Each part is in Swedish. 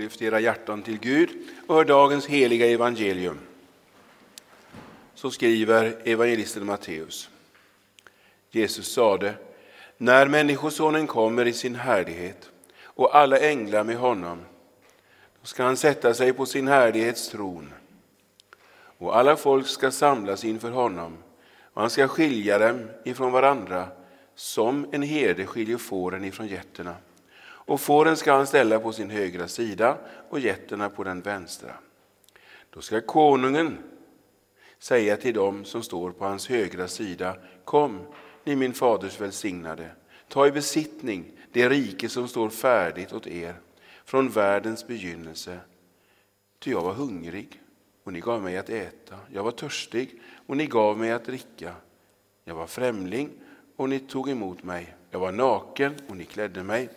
Lyft era hjärtan till Gud och hör dagens heliga evangelium. Så skriver evangelisten Matteus. Jesus sade, när Människosonen kommer i sin härlighet och alla änglar med honom, då ska han sätta sig på sin härlighets tron och alla folk ska samlas inför honom och han ska skilja dem ifrån varandra som en herde skiljer fåren ifrån getterna. Och fåren ska han ställa på sin högra sida och getterna på den vänstra. Då ska konungen säga till dem som står på hans högra sida, kom, ni min faders välsignade, ta i besittning det rike som står färdigt åt er från världens begynnelse. Ty jag var hungrig och ni gav mig att äta, jag var törstig och ni gav mig att dricka. Jag var främling och ni tog emot mig, jag var naken och ni klädde mig.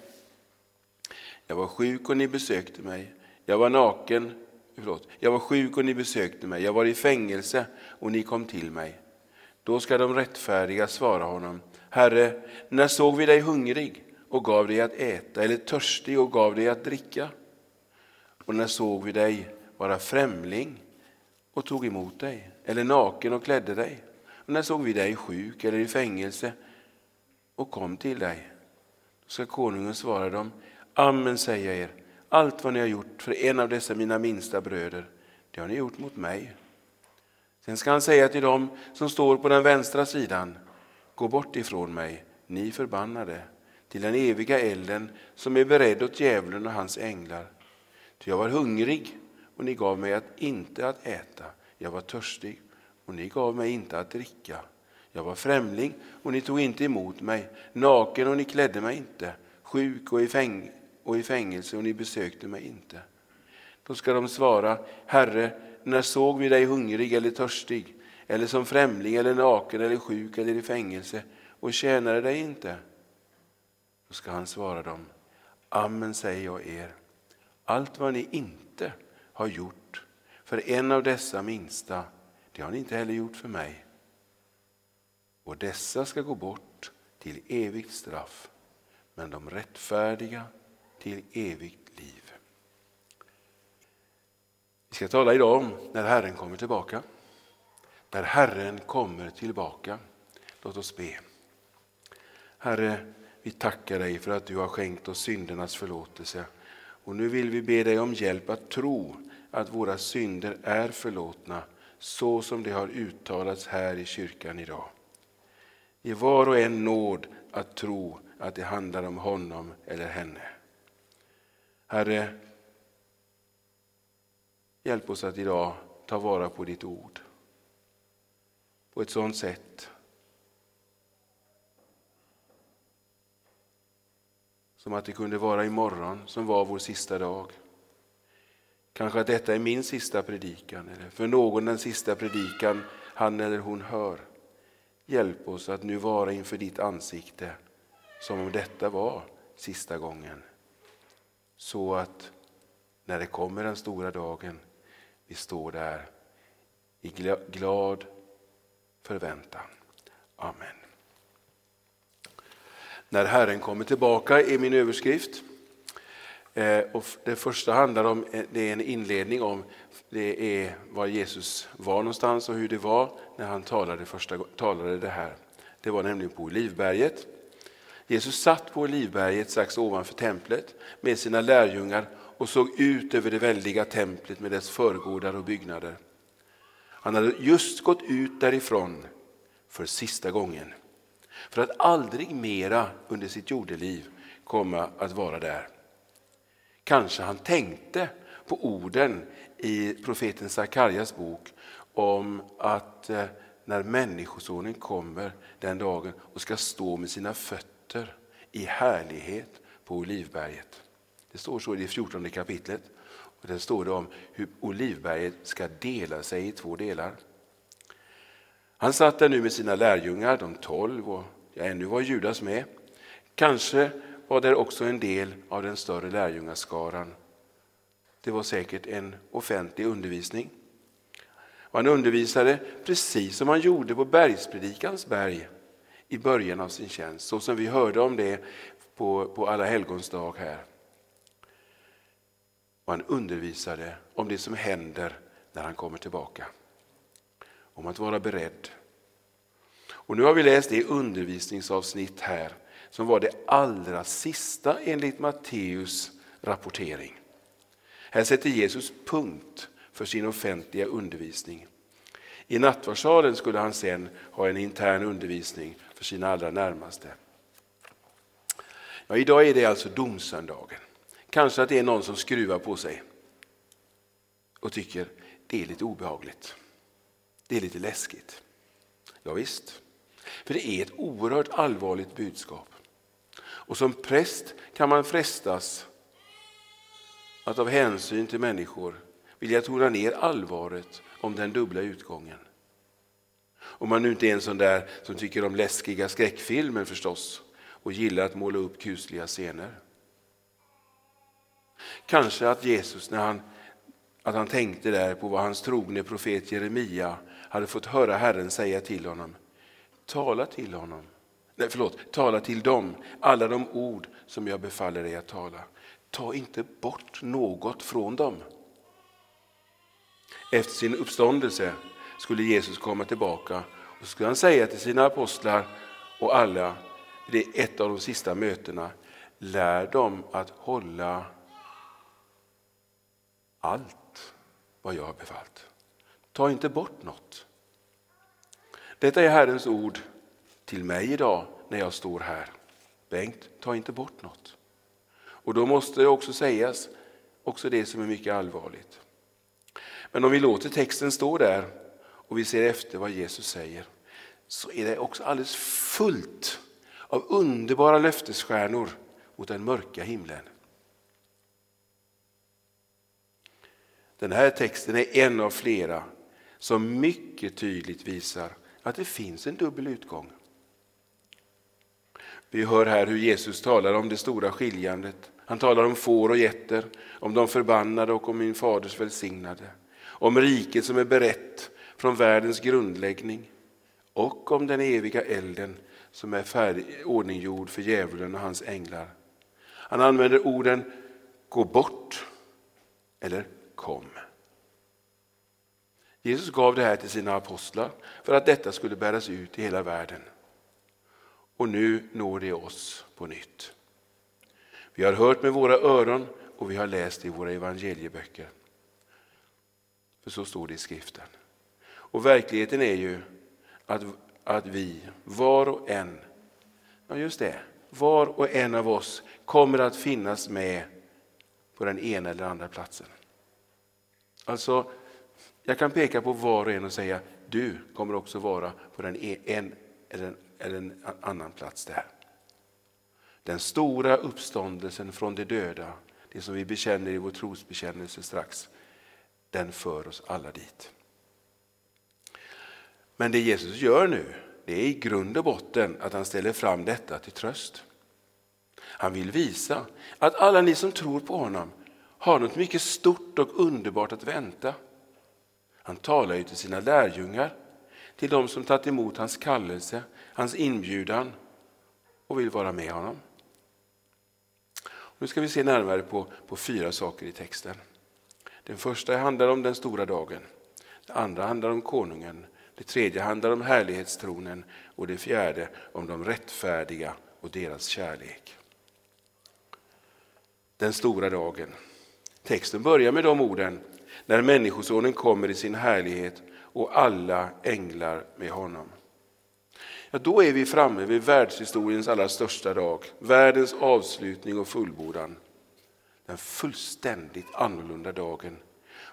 Jag var sjuk och ni besökte mig. Jag var naken, förlåt, jag var sjuk och ni besökte mig. Jag var i fängelse och ni kom till mig. Då ska de rättfärdiga svara honom. Herre, när såg vi dig hungrig och gav dig att äta eller törstig och gav dig att dricka? Och när såg vi dig vara främling och tog emot dig eller naken och klädde dig? Och när såg vi dig sjuk eller i fängelse och kom till dig? Då ska konungen svara dem. Amen säger jag er, allt vad ni har gjort för en av dessa mina minsta bröder, det har ni gjort mot mig. Sen ska han säga till dem som står på den vänstra sidan, gå bort ifrån mig, ni förbannade, till den eviga elden som är beredd åt djävulen och hans änglar. Ty jag var hungrig och ni gav mig att inte att äta, jag var törstig och ni gav mig inte att dricka. Jag var främling och ni tog inte emot mig, naken och ni klädde mig inte, sjuk och i fängelse och i fängelse och ni besökte mig inte. Då ska de svara, Herre, när såg vi dig hungrig eller törstig, eller som främling eller naken eller sjuk eller i fängelse och tjänade dig inte? Då ska han svara dem, Amen säger jag er, allt vad ni inte har gjort för en av dessa minsta, det har ni inte heller gjort för mig. Och dessa ska gå bort till evigt straff, men de rättfärdiga till evigt liv. Vi ska tala idag om när Herren kommer tillbaka. När Herren kommer tillbaka. Låt oss be. Herre, vi tackar dig för att du har skänkt oss syndernas förlåtelse. Och nu vill vi be dig om hjälp att tro att våra synder är förlåtna så som det har uttalats här i kyrkan idag. Ge var och en nåd att tro att det handlar om honom eller henne. Herre, hjälp oss att idag ta vara på ditt ord på ett sådant sätt som att det kunde vara imorgon som var vår sista dag. Kanske att detta är min sista predikan eller för någon den sista predikan han eller hon hör. Hjälp oss att nu vara inför ditt ansikte som om detta var sista gången. Så att när det kommer den stora dagen, vi står där i glad förväntan. Amen. När Herren kommer tillbaka är min överskrift. Eh, och det första handlar om, eh, det är en inledning om det är var Jesus var någonstans och hur det var när han talade, första, talade det här. Det var nämligen på Olivberget. Jesus satt på Olivberget strax ovanför templet med sina lärjungar och såg ut över det väldiga templet med dess förgårdar och byggnader. Han hade just gått ut därifrån för sista gången för att aldrig mera under sitt jordeliv komma att vara där. Kanske han tänkte på orden i profeten Sakarjas bok om att eh, när Människosonen kommer den dagen och ska stå med sina fötter möter i härlighet på Olivberget. Det står så i det 14 kapitlet. Och där står det om hur Olivberget ska dela sig i två delar. Han satt där nu med sina lärjungar, de tolv, och ja, ännu var Judas med. Kanske var där också en del av den större lärjungaskaran. Det var säkert en offentlig undervisning. Och han undervisade precis som han gjorde på Bergspredikans berg i början av sin tjänst, så som vi hörde om det på, på alla helgons dag här. Och han undervisade om det som händer när han kommer tillbaka. Om att vara beredd. Och nu har vi läst det undervisningsavsnitt här som var det allra sista enligt Matteus rapportering. Här sätter Jesus punkt för sin offentliga undervisning. I nattvardsalen skulle han sen ha en intern undervisning för sina allra närmaste. Ja, idag är det alltså domsöndagen. Kanske att det är någon som skruvar på sig och tycker det är lite obehagligt. Det är lite läskigt. Ja, visst. för det är ett oerhört allvarligt budskap. Och som präst kan man frestas att av hänsyn till människor vilja tona ner allvaret om den dubbla utgången. Om man nu inte är en sån där som tycker om läskiga skräckfilmer förstås och gillar att måla upp kusliga scener. Kanske att Jesus när han, att han tänkte där på vad hans trogne profet Jeremia hade fått höra Herren säga till honom. Tala till honom, nej förlåt, tala till dem alla de ord som jag befaller dig att tala. Ta inte bort något från dem. Efter sin uppståndelse skulle Jesus komma tillbaka och skulle han säga till sina apostlar och alla, det är ett av de sista mötena, lär dem att hålla allt vad jag har befallt. Ta inte bort något. Detta är Herrens ord till mig idag när jag står här. Bengt, ta inte bort något. Och då måste det också sägas också det som är mycket allvarligt. Men om vi låter texten stå där och vi ser efter vad Jesus säger så är det också alldeles fullt av underbara löftesstjärnor mot den mörka himlen. Den här texten är en av flera som mycket tydligt visar att det finns en dubbel utgång. Vi hör här hur Jesus talar om det stora skiljandet. Han talar om får och getter, om de förbannade och om min faders välsignade. Om riket som är berett från världens grundläggning och om den eviga elden som är färdig, ordninggjord för djävulen och hans änglar. Han använder orden gå bort eller kom. Jesus gav det här till sina apostlar för att detta skulle bäras ut i hela världen. Och nu når det oss på nytt. Vi har hört med våra öron och vi har läst i våra evangelieböcker. För så står det i skriften. Och verkligheten är ju att, att vi, var och en, ja just det, var och en av oss kommer att finnas med på den ena eller andra platsen. Alltså, jag kan peka på var och en och säga du kommer också vara på den e, en eller en, eller en annan plats där. Den stora uppståndelsen från de döda, det som vi bekänner i vår trosbekännelse strax, den för oss alla dit. Men det Jesus gör nu, det är i grund och botten att han ställer fram detta till tröst. Han vill visa att alla ni som tror på honom har något mycket stort och underbart att vänta. Han talar ju till sina lärjungar, till de som tagit emot hans kallelse, hans inbjudan och vill vara med honom. Nu ska vi se närmare på, på fyra saker i texten. Den första handlar om den stora dagen. den andra handlar om konungen. Det tredje handlar om härlighetstronen och det fjärde om de rättfärdiga och deras kärlek. Den stora dagen. Texten börjar med de orden när Människosonen kommer i sin härlighet och alla änglar med honom. Ja, då är vi framme vid världshistoriens allra största dag, världens avslutning och fullbordan. Den fullständigt annorlunda dagen.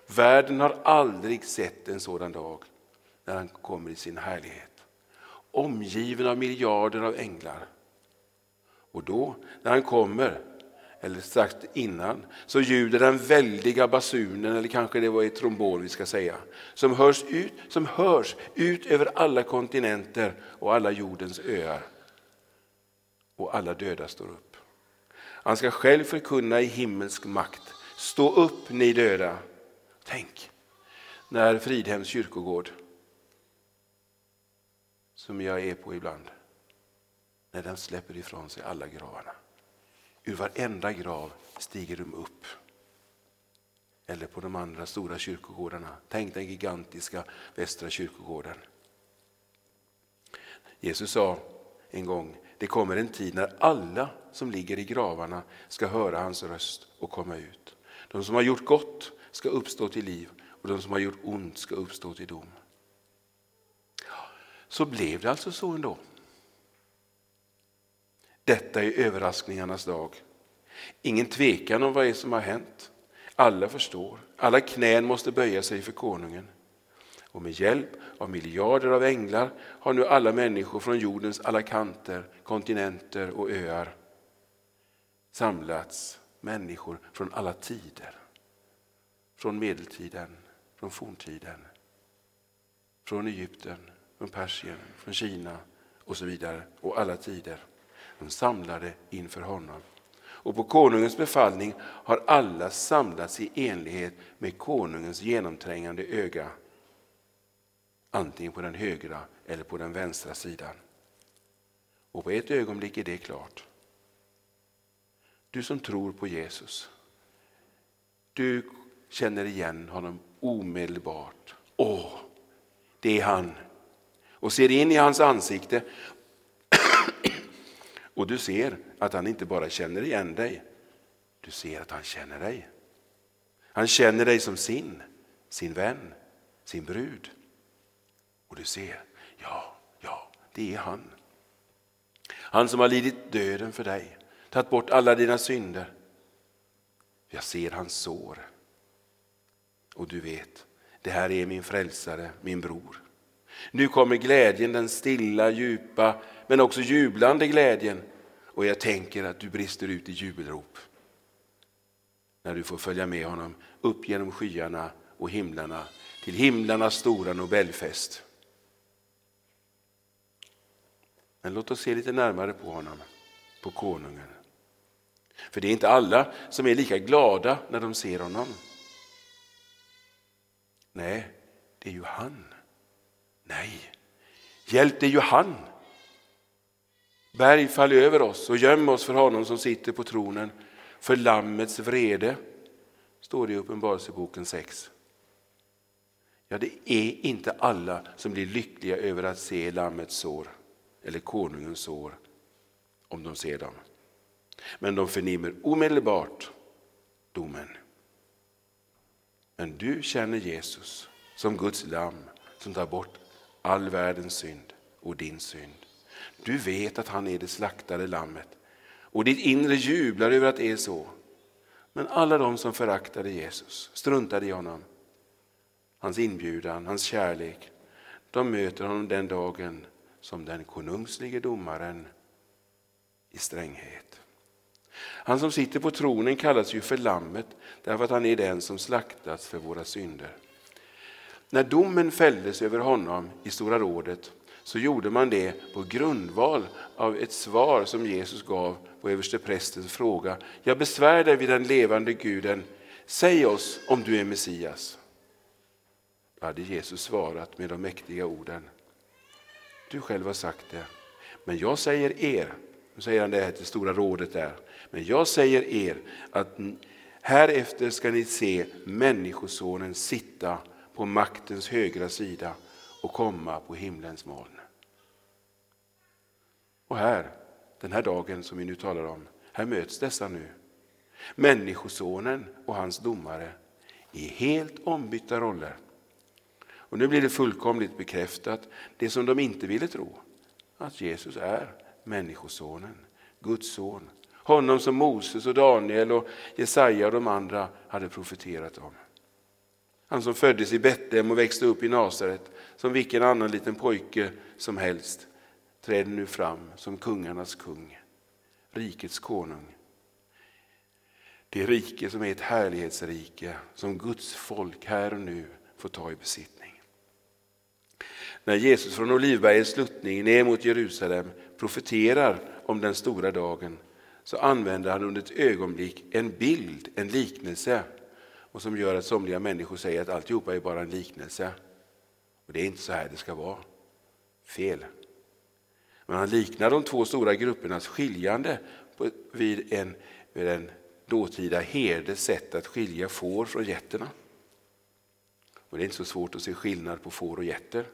Världen har aldrig sett en sådan dag när han kommer i sin härlighet. Omgiven av miljarder av änglar. Och då, när han kommer, eller strax innan, så ljuder den väldiga basunen, eller kanske det var i trombon vi ska säga, som hörs ut, som hörs ut över alla kontinenter och alla jordens öar. Och alla döda står upp. Han ska själv förkunna i himmelsk makt, stå upp ni döda. Tänk, när Fridhems kyrkogård, som jag är på ibland, när den släpper ifrån sig alla gravarna. Ur varenda grav stiger de upp. eller på de andra stora kyrkogårdarna. Tänk den gigantiska Västra kyrkogården. Jesus sa en gång, det kommer en tid när alla som ligger i gravarna ska höra hans röst och komma ut. De som har gjort gott ska uppstå till liv och de som har gjort ont ska uppstå till dom. Så blev det alltså så ändå. Detta är överraskningarnas dag. Ingen tvekan om vad det är som har hänt. Alla förstår. Alla knän måste böja sig för konungen. Och med hjälp av miljarder av änglar har nu alla människor från jordens alla kanter, kontinenter och öar samlats. Människor från alla tider. Från medeltiden, från forntiden, från Egypten, från Persien, från Kina och så vidare. Och alla tider. De samlade inför honom. Och på konungens befallning har alla samlats i enlighet med konungens genomträngande öga. Antingen på den högra eller på den vänstra sidan. Och på ett ögonblick är det klart. Du som tror på Jesus, du känner igen honom omedelbart. Åh, det är han. Och ser in i hans ansikte och du ser att han inte bara känner igen dig, du ser att han känner dig. Han känner dig som sin, sin vän, sin brud. Och du ser, ja, ja, det är han. Han som har lidit döden för dig, tagit bort alla dina synder. Jag ser hans sår. Och du vet, det här är min frälsare, min bror. Nu kommer glädjen, den stilla, djupa, men också jublande glädjen. Och jag tänker att du brister ut i jubelrop. När du får följa med honom upp genom skyarna och himlarna till himlarnas stora Nobelfest. Men låt oss se lite närmare på honom, på konungen. För det är inte alla som är lika glada när de ser honom. Nej, det är ju han. Nej, hjälp det är ju han. Berg fall över oss och göm oss för honom som sitter på tronen, för Lammets vrede, står det i Uppenbarelseboken 6. Ja, det är inte alla som blir lyckliga över att se Lammets sår eller konungens sår, om de ser dem. Men de förnimmer omedelbart domen. Men du känner Jesus som Guds lamm som tar bort all världens synd och din synd. Du vet att han är det slaktade lammet och ditt inre jublar över att det är så. Men alla de som föraktade Jesus, struntade i honom, hans inbjudan, hans kärlek, de möter honom den dagen som den konungslige domaren i stränghet. Han som sitter på tronen kallas ju för Lammet därför att han är den som slaktats för våra synder. När domen fälldes över honom i Stora rådet så gjorde man det på grundval av ett svar som Jesus gav på översteprästens fråga. Jag besvär dig vid den levande guden, säg oss om du är Messias. Då hade Jesus svarat med de mäktiga orden. Du själv har sagt det, men jag säger er, nu säger han det här till Stora rådet där, men jag säger er att härefter ska ni se Människosonen sitta på maktens högra sida och komma på himlens moln. Och här, den här dagen som vi nu talar om, här möts dessa nu. Människosonen och hans domare i helt ombytta roller. Och nu blir det fullkomligt bekräftat, det som de inte ville tro, att Jesus är Människosonen, Guds son. Honom som Moses och Daniel och Jesaja och de andra hade profeterat om. Han som föddes i Betlehem och växte upp i Nasaret som vilken annan liten pojke som helst träder nu fram som kungarnas kung, rikets konung. Det rike som är ett härlighetsrike som Guds folk här och nu får ta i besittning. När Jesus från Olivbergets sluttning ner mot Jerusalem profeterar om den stora dagen så använder han under ett ögonblick en bild, en liknelse och som gör att somliga människor säger att alltihopa är bara en liknelse. Och det är inte så här det ska vara. Fel. Men han liknar de två stora gruppernas skiljande vid en, vid en dåtida herdes sätt att skilja får från getterna. Och det är inte så svårt att se skillnad på får och getter.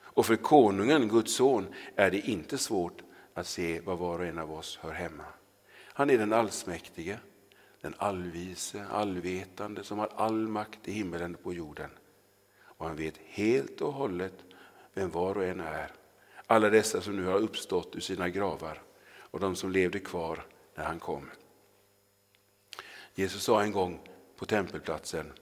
Och för konungen, Guds son, är det inte svårt att se var var och en av oss hör hemma. Han är den allsmäktige, den allvise, allvetande som har all makt i himmelen och på jorden. Och han vet helt och hållet vem var och en är. Alla dessa som nu har uppstått ur sina gravar och de som levde kvar när han kom. Jesus sa en gång på tempelplatsen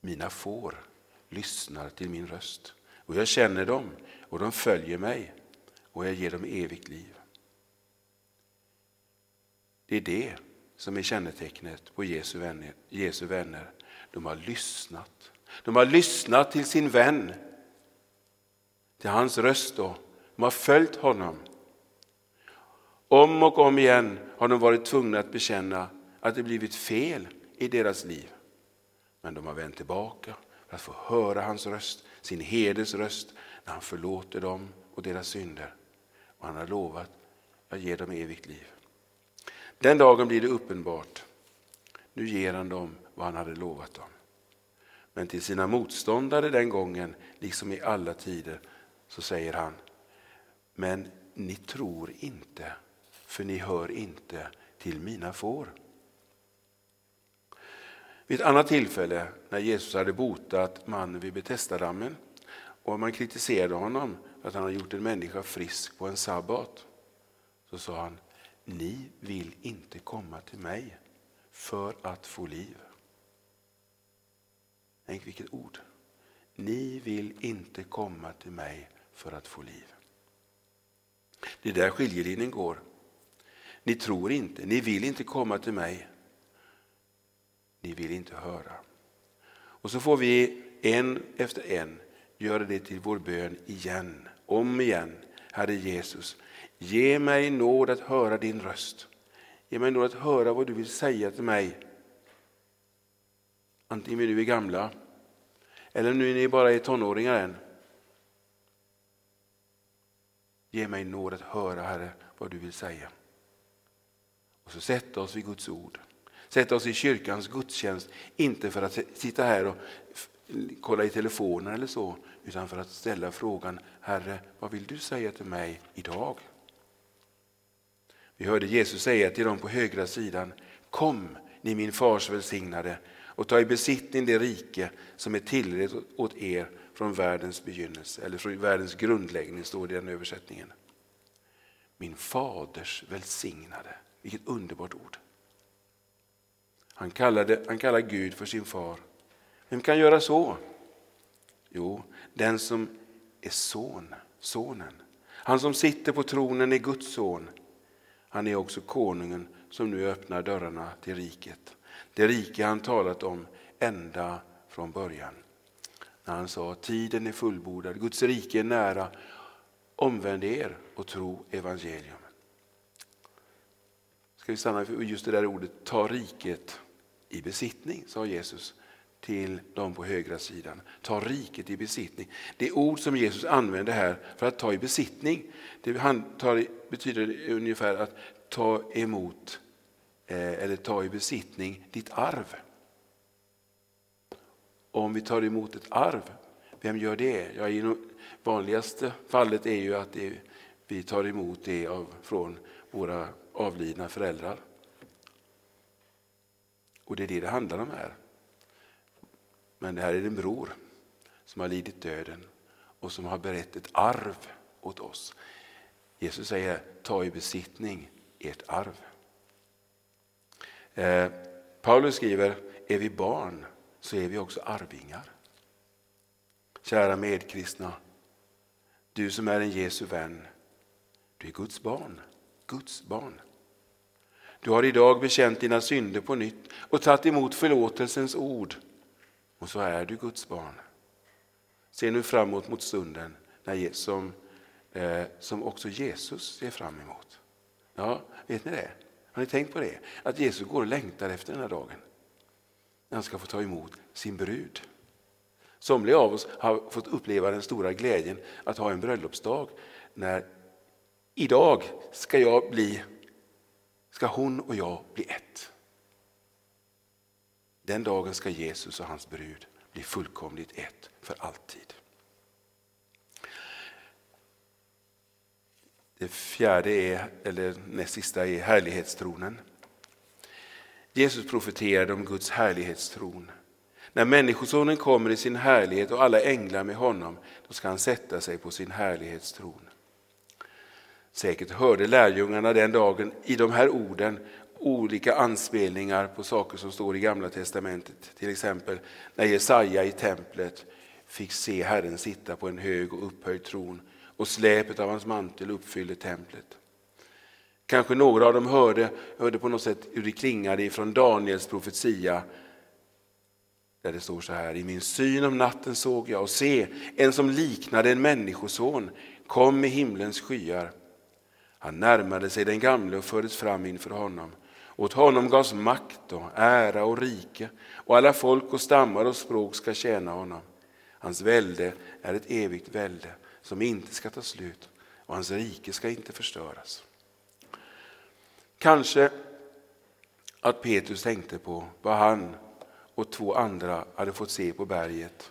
Mina får lyssnar till min röst och jag känner dem och de följer mig och jag ger dem evigt liv. Det är det som är kännetecknet på Jesu vänner. Jesu vänner. De har lyssnat. De har lyssnat till sin vän, till hans röst. Då. De har följt honom. Om och om igen har de varit tvungna att bekänna att det blivit fel i deras liv. Men de har vänt tillbaka för att få höra hans röst, sin herdes röst, när han förlåter dem och deras synder. Och han har lovat att ge dem evigt liv. Den dagen blir det uppenbart. Nu ger han dem vad han hade lovat dem. Men till sina motståndare den gången, liksom i alla tider, så säger han Men ni tror inte, för ni hör inte till mina får. Vid ett annat tillfälle när Jesus hade botat mannen vid Betestadammen och man kritiserade honom för att han hade gjort en människa frisk på en sabbat så sa han ni vill inte komma till mig för att få liv. Tänk vilket ord. Ni vill inte komma till mig för att få liv. Det är där skiljelinjen går. Ni tror inte, ni vill inte komma till mig. Ni vill inte höra. Och så får vi en efter en göra det till vår bön igen, om igen. Herre Jesus, Ge mig nåd att höra din röst. Ge mig nåd att höra vad du vill säga till mig. Antingen vi nu är gamla eller nu är ni bara är tonåringar än. Ge mig nåd att höra, Herre, vad du vill säga. Och så sätta oss vid Guds ord. Sätta oss i kyrkans gudstjänst, inte för att sitta här och kolla i telefonen eller så, utan för att ställa frågan, Herre, vad vill du säga till mig idag? Vi hörde Jesus säga till dem på högra sidan, kom ni min fars välsignade och ta i besittning det rike som är tillrätt åt er från världens begynnelse, eller från världens grundläggning står det i den översättningen. Min faders välsignade, vilket underbart ord. Han, kallade, han kallar Gud för sin far. Vem kan göra så? Jo, den som är son, sonen. Han som sitter på tronen är Guds son. Han är också konungen som nu öppnar dörrarna till riket. Det rike han talat om ända från början. När han sa tiden är fullbordad, Guds rike är nära. Omvänd er och tro evangelium. Ska vi stanna för just det där ordet, ta riket i besittning, sa Jesus till dem på högra sidan. Ta riket i besittning. Det ord som Jesus använder här för att ta i besittning, det han tar, betyder ungefär att ta emot eh, eller ta i besittning ditt arv. Om vi tar emot ett arv, vem gör det? Ja, i det vanligaste fallet är ju att det, vi tar emot det av, från våra avlidna föräldrar. Och det är det det handlar om här. Men det här är en bror som har lidit döden och som har berett ett arv åt oss. Jesus säger ta i besittning ert arv. Eh, Paulus skriver, är vi barn så är vi också arvingar. Kära medkristna, du som är en Jesu vän, du är Guds barn. Guds barn. Du har idag bekänt dina synder på nytt och tagit emot förlåtelsens ord. Och så är du Guds barn. Se nu framåt mot stunden när, som, eh, som också Jesus ser fram emot. Ja, vet ni det? Har ni tänkt på det? Att Jesus går och längtar efter den här dagen. När han ska få ta emot sin brud. Somliga av oss har fått uppleva den stora glädjen att ha en bröllopsdag när idag ska jag bli ska hon och jag bli ett. Den dagen ska Jesus och hans brud bli fullkomligt ett för alltid. Det fjärde är, eller näst sista är härlighetstronen. Jesus profeterade om Guds härlighetstron. När Människosonen kommer i sin härlighet och alla änglar med honom, då ska han sätta sig på sin härlighetstron. Säkert hörde lärjungarna den dagen i de här orden olika anspelningar på saker som står i Gamla Testamentet. Till exempel när Jesaja i templet fick se Herren sitta på en hög och upphöjd tron och släpet av hans mantel uppfyllde templet. Kanske några av dem hörde, hörde på något sätt hur det klingade från Daniels profetia där det står så här, i min syn om natten såg jag och se en som liknade en människoson kom med himlens skyar. Han närmade sig den gamle och fördes fram inför honom. Åt honom gavs makt och ära och rike och alla folk och stammar och språk ska tjäna honom. Hans välde är ett evigt välde som inte ska ta slut och hans rike ska inte förstöras. Kanske att Petrus tänkte på vad han och två andra hade fått se på berget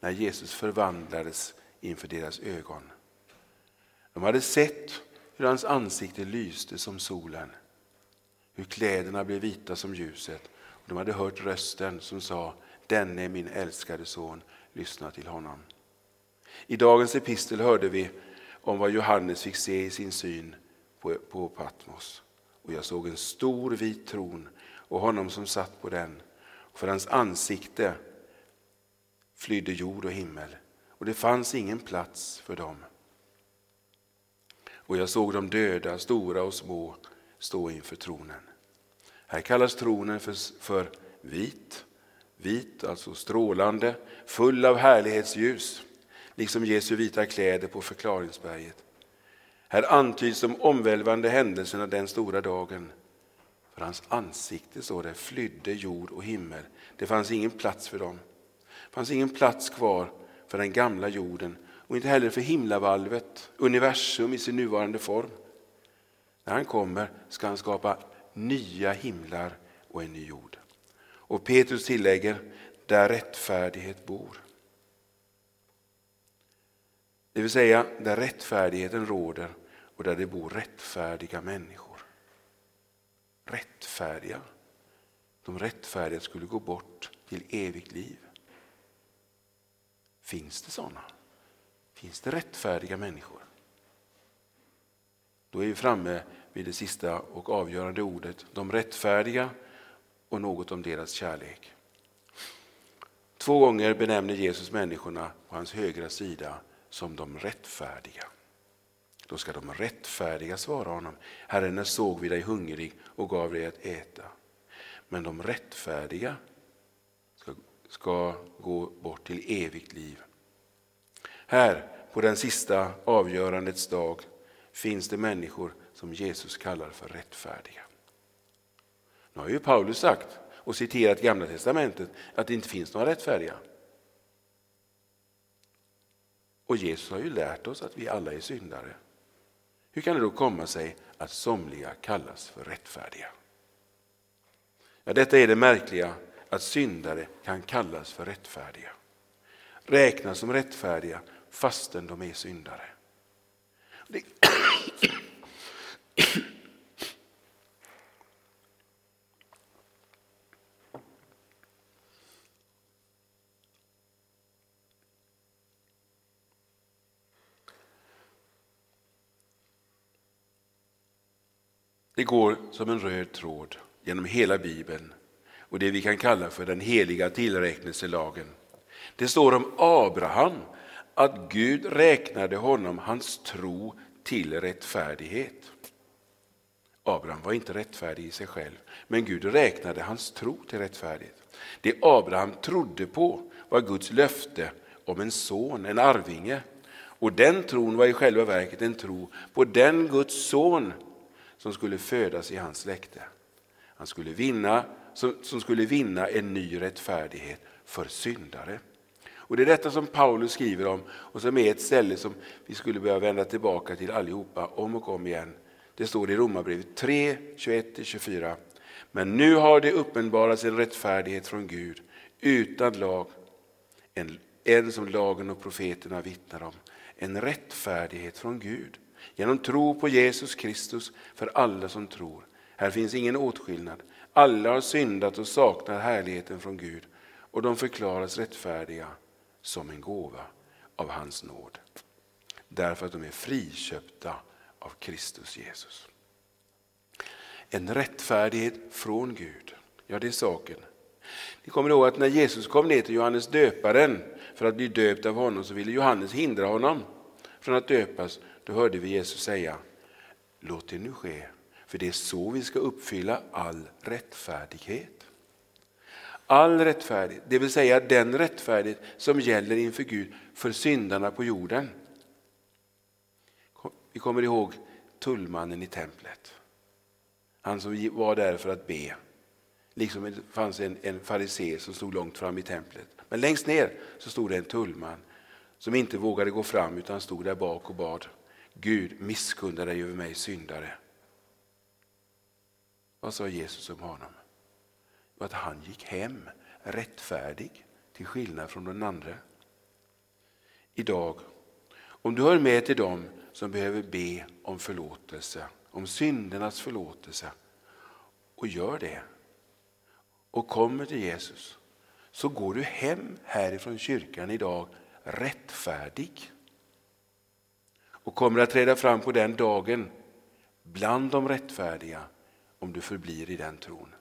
när Jesus förvandlades inför deras ögon. De hade sett hur hans ansikte lyste som solen, hur kläderna blev vita som ljuset. de hade hört rösten som sa, denne är min älskade son, lyssna till honom. I dagens epistel hörde vi om vad Johannes fick se i sin syn på, på Patmos. Och jag såg en stor vit tron och honom som satt på den. För hans ansikte flydde jord och himmel och det fanns ingen plats för dem. Och jag såg de döda, stora och små, stå inför tronen. Här kallas tronen för, för vit, vit, alltså strålande, full av härlighetsljus liksom Jesu vita kläder på förklaringsberget. Här antyds de omvälvande händelserna den stora dagen. För hans ansikte, står det, flydde jord och himmel. Det fanns ingen plats för dem. Det fanns ingen plats kvar för den gamla jorden och inte heller för himlavalvet, universum i sin nuvarande form. När han kommer ska han skapa nya himlar och en ny jord. Och Petrus tillägger, där rättfärdighet bor. Det vill säga där rättfärdigheten råder och där det bor rättfärdiga människor. Rättfärdiga. De rättfärdiga skulle gå bort till evigt liv. Finns det sådana? Finns det rättfärdiga människor? Då är vi framme vid det sista och avgörande ordet. De rättfärdiga och något om deras kärlek. Två gånger benämner Jesus människorna på hans högra sida som de rättfärdiga. Då ska de rättfärdiga svara honom, Herre när såg vi dig hungrig och gav dig att äta. Men de rättfärdiga ska, ska gå bort till evigt liv. Här på den sista avgörandets dag finns det människor som Jesus kallar för rättfärdiga. Nu har ju Paulus sagt och citerat Gamla Testamentet att det inte finns några rättfärdiga. Och Jesus har ju lärt oss att vi alla är syndare. Hur kan det då komma sig att somliga kallas för rättfärdiga? Ja, detta är det märkliga, att syndare kan kallas för rättfärdiga. Räknas som rättfärdiga fastän de är syndare. Det... Det går som en röd tråd genom hela Bibeln och det vi kan kalla för den heliga tillräknelselagen. Det står om Abraham att Gud räknade honom hans tro till rättfärdighet. Abraham var inte rättfärdig i sig själv, men Gud räknade hans tro till rättfärdighet. Det Abraham trodde på var Guds löfte om en son, en arvinge. Och den tron var i själva verket en tro på den Guds son som skulle födas i hans släkte. Han skulle vinna, som, som skulle vinna en ny rättfärdighet för syndare. Och Det är detta som Paulus skriver om och som är ett ställe som vi skulle behöva vända tillbaka till allihopa om och om igen. Det står i Romarbrevet 3, 21-24. Men nu har det uppenbarats en rättfärdighet från Gud utan lag, en, en som lagen och profeterna vittnar om. En rättfärdighet från Gud genom tro på Jesus Kristus för alla som tror. Här finns ingen åtskillnad. Alla har syndat och saknar härligheten från Gud och de förklaras rättfärdiga som en gåva av hans nåd. Därför att de är friköpta av Kristus Jesus. En rättfärdighet från Gud, ja det är saken. Ni kommer ihåg att när Jesus kom ner till Johannes döparen för att bli döpt av honom så ville Johannes hindra honom från att döpas. Då hörde vi Jesus säga, låt det nu ske, för det är så vi ska uppfylla all rättfärdighet. All rättfärdighet, det vill säga den rättfärdighet som gäller inför Gud för syndarna på jorden. Vi kommer ihåg tullmannen i templet. Han som var där för att be. Liksom det fanns en, en farisé som stod långt fram i templet. Men längst ner så stod det en tullman som inte vågade gå fram utan stod där bak och bad. Gud misskunna dig över mig syndare. Vad sa Jesus om honom? Att han gick hem rättfärdig till skillnad från den andra. Idag, om du hör med till dem som behöver be om förlåtelse, om syndernas förlåtelse och gör det och kommer till Jesus så går du hem härifrån kyrkan idag rättfärdig och kommer att träda fram på den dagen bland de rättfärdiga om du förblir i den tron.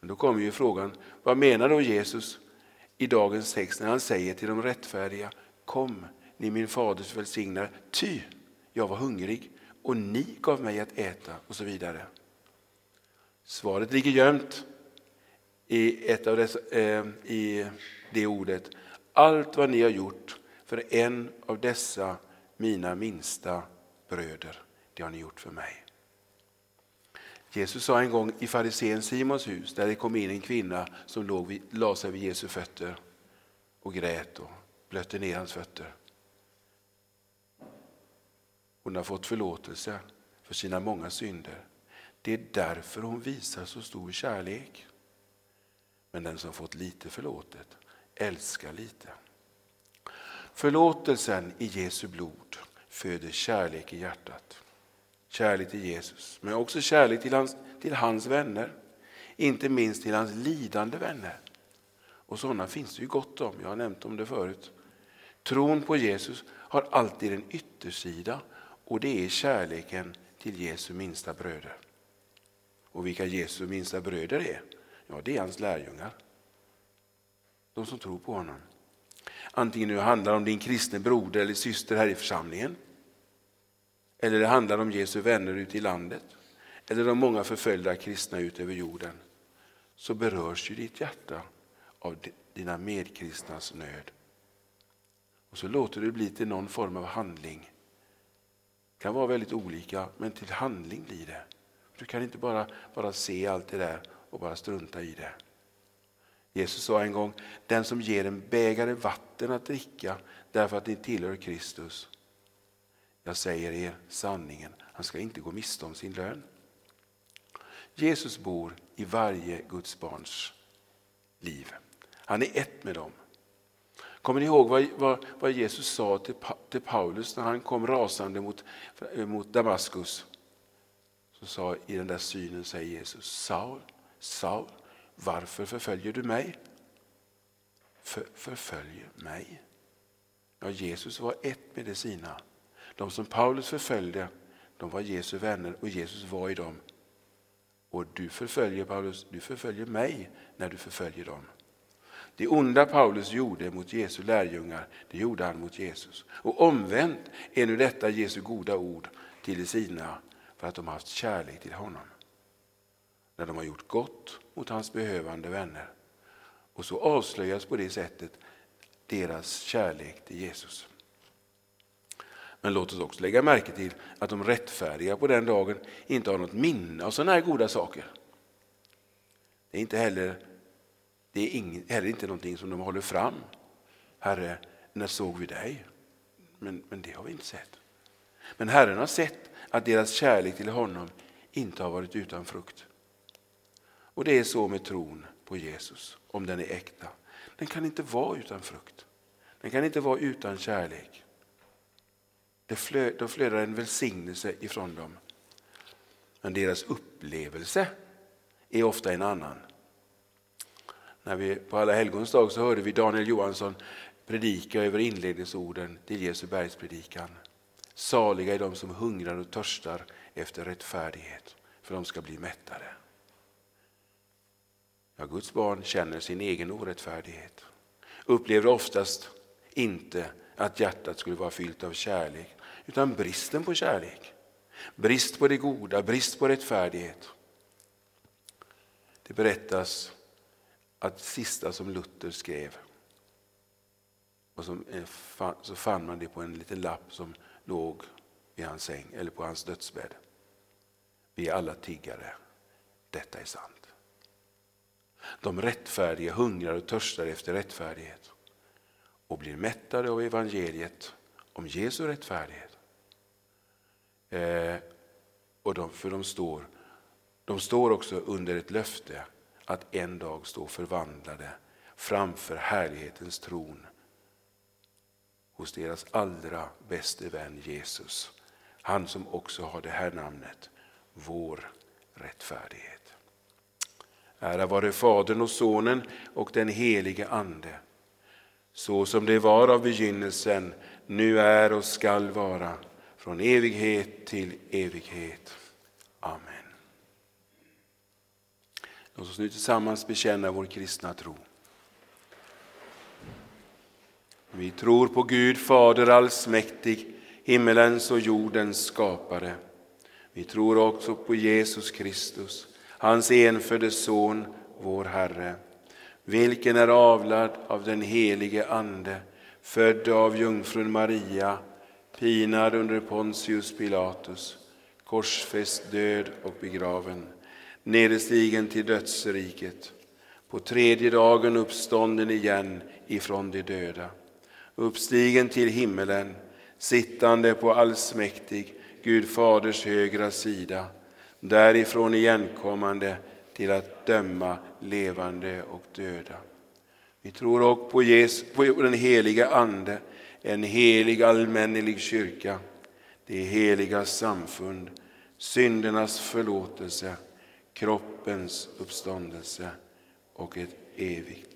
Men då kommer ju frågan, vad menar då Jesus i dagens text när han säger till de rättfärdiga, kom ni min faders välsignare, ty jag var hungrig och ni gav mig att äta och så vidare. Svaret ligger gömt i, ett av dessa, eh, i det ordet. Allt vad ni har gjort för en av dessa mina minsta bröder, det har ni gjort för mig. Jesus sa en gång i farisén Simons hus, där det kom in en kvinna som låg vid, la sig vid Jesu fötter och grät och blötte ner hans fötter. Hon har fått förlåtelse för sina många synder. Det är därför hon visar så stor kärlek. Men den som fått lite förlåtet älskar lite. Förlåtelsen i Jesu blod föder kärlek i hjärtat. Kärlek till Jesus, men också kärlek till hans, till hans vänner. Inte minst till hans lidande vänner. Och sådana finns det ju gott om, jag har nämnt om det förut. Tron på Jesus har alltid en yttersida och det är kärleken till Jesu minsta bröder. Och vilka Jesu minsta bröder är? Ja, det är hans lärjungar. De som tror på honom. Antingen det handlar om din kristne broder eller syster här i församlingen. Eller det handlar om Jesu vänner ute i landet. Eller de många förföljda kristna ut över jorden. Så berörs ju ditt hjärta av dina medkristnas nöd. Och så låter det bli till någon form av handling. Det kan vara väldigt olika, men till handling blir det. Du kan inte bara, bara se allt det där och bara strunta i det. Jesus sa en gång, den som ger en bägare vatten att dricka därför att ni tillhör Kristus. Jag säger er sanningen, han ska inte gå miste om sin lön. Jesus bor i varje Guds barns liv. Han är ett med dem. Kommer ni ihåg vad, vad, vad Jesus sa till, till, Paulus när han kom rasande mot, eh, mot Damaskus? Så sa i den där synen säger Jesus, Saul, Saul, varför förföljer du mig? För, förföljer mig? Ja, Jesus var ett med de sina. De som Paulus förföljde, de var Jesu vänner och Jesus var i dem. Och du förföljer Paulus, du förföljer mig när du förföljer dem. Det onda Paulus gjorde mot Jesu lärjungar, det gjorde han mot Jesus. Och omvänt är nu detta Jesu goda ord till de sina för att de haft kärlek till honom. När de har gjort gott mot hans behövande vänner. Och så avslöjas på det sättet deras kärlek till Jesus. Men låt oss också lägga märke till att de rättfärdiga på den dagen inte har något minne av sådana här goda saker. Det är inte heller, det är ing, heller inte någonting som de håller fram. Herre, när såg vi dig? Men, men det har vi inte sett. Men Herren har sett att deras kärlek till honom inte har varit utan frukt. Och det är så med tron på Jesus, om den är äkta. Den kan inte vara utan frukt. Den kan inte vara utan kärlek. Det flö, då flödar en välsignelse ifrån dem. Men deras upplevelse är ofta en annan. När vi på alla helgons dag så hörde vi Daniel Johansson predika över inledningsorden till Jesu bergspredikan. Saliga är de som hungrar och törstar efter rättfärdighet, för de ska bli mättade. Ja, Guds barn känner sin egen orättfärdighet, upplever oftast inte att hjärtat skulle vara fyllt av kärlek, utan bristen på kärlek. Brist på det goda, brist på rättfärdighet. Det berättas att det sista som Luther skrev, och som, så fann man det på en liten lapp som låg vid hans säng, eller på hans dödsbädd. Vi är alla tiggare, detta är sant. De rättfärdiga hungrar och törstar efter rättfärdighet och blir mättade av evangeliet om Jesu rättfärdighet. Eh, och de, för de står, de står också under ett löfte att en dag stå förvandlade framför härlighetens tron hos deras allra bäste vän Jesus. Han som också har det här namnet, vår rättfärdighet. Ära vare Fadern och Sonen och den helige Ande, så som det var av begynnelsen, nu är och skall vara, från evighet till evighet. Amen. Låt oss nu tillsammans bekänna vår kristna tro. Vi tror på Gud Fader allsmäktig, himmelens och jordens skapare. Vi tror också på Jesus Kristus, hans enfödde Son, vår Herre, vilken är avlad av den helige Ande, född av jungfrun Maria, pinad under Pontius Pilatus, korsfäst, död och begraven, nedestigen till dödsriket, på tredje dagen uppstånden igen ifrån de döda, uppstigen till himmelen, sittande på allsmäktig Gud faders högra sida, därifrån igenkommande till att döma levande och döda. Vi tror också på, Jesus, på den heliga Ande, en helig allmännelig kyrka, det heliga samfund, syndernas förlåtelse, kroppens uppståndelse och ett evigt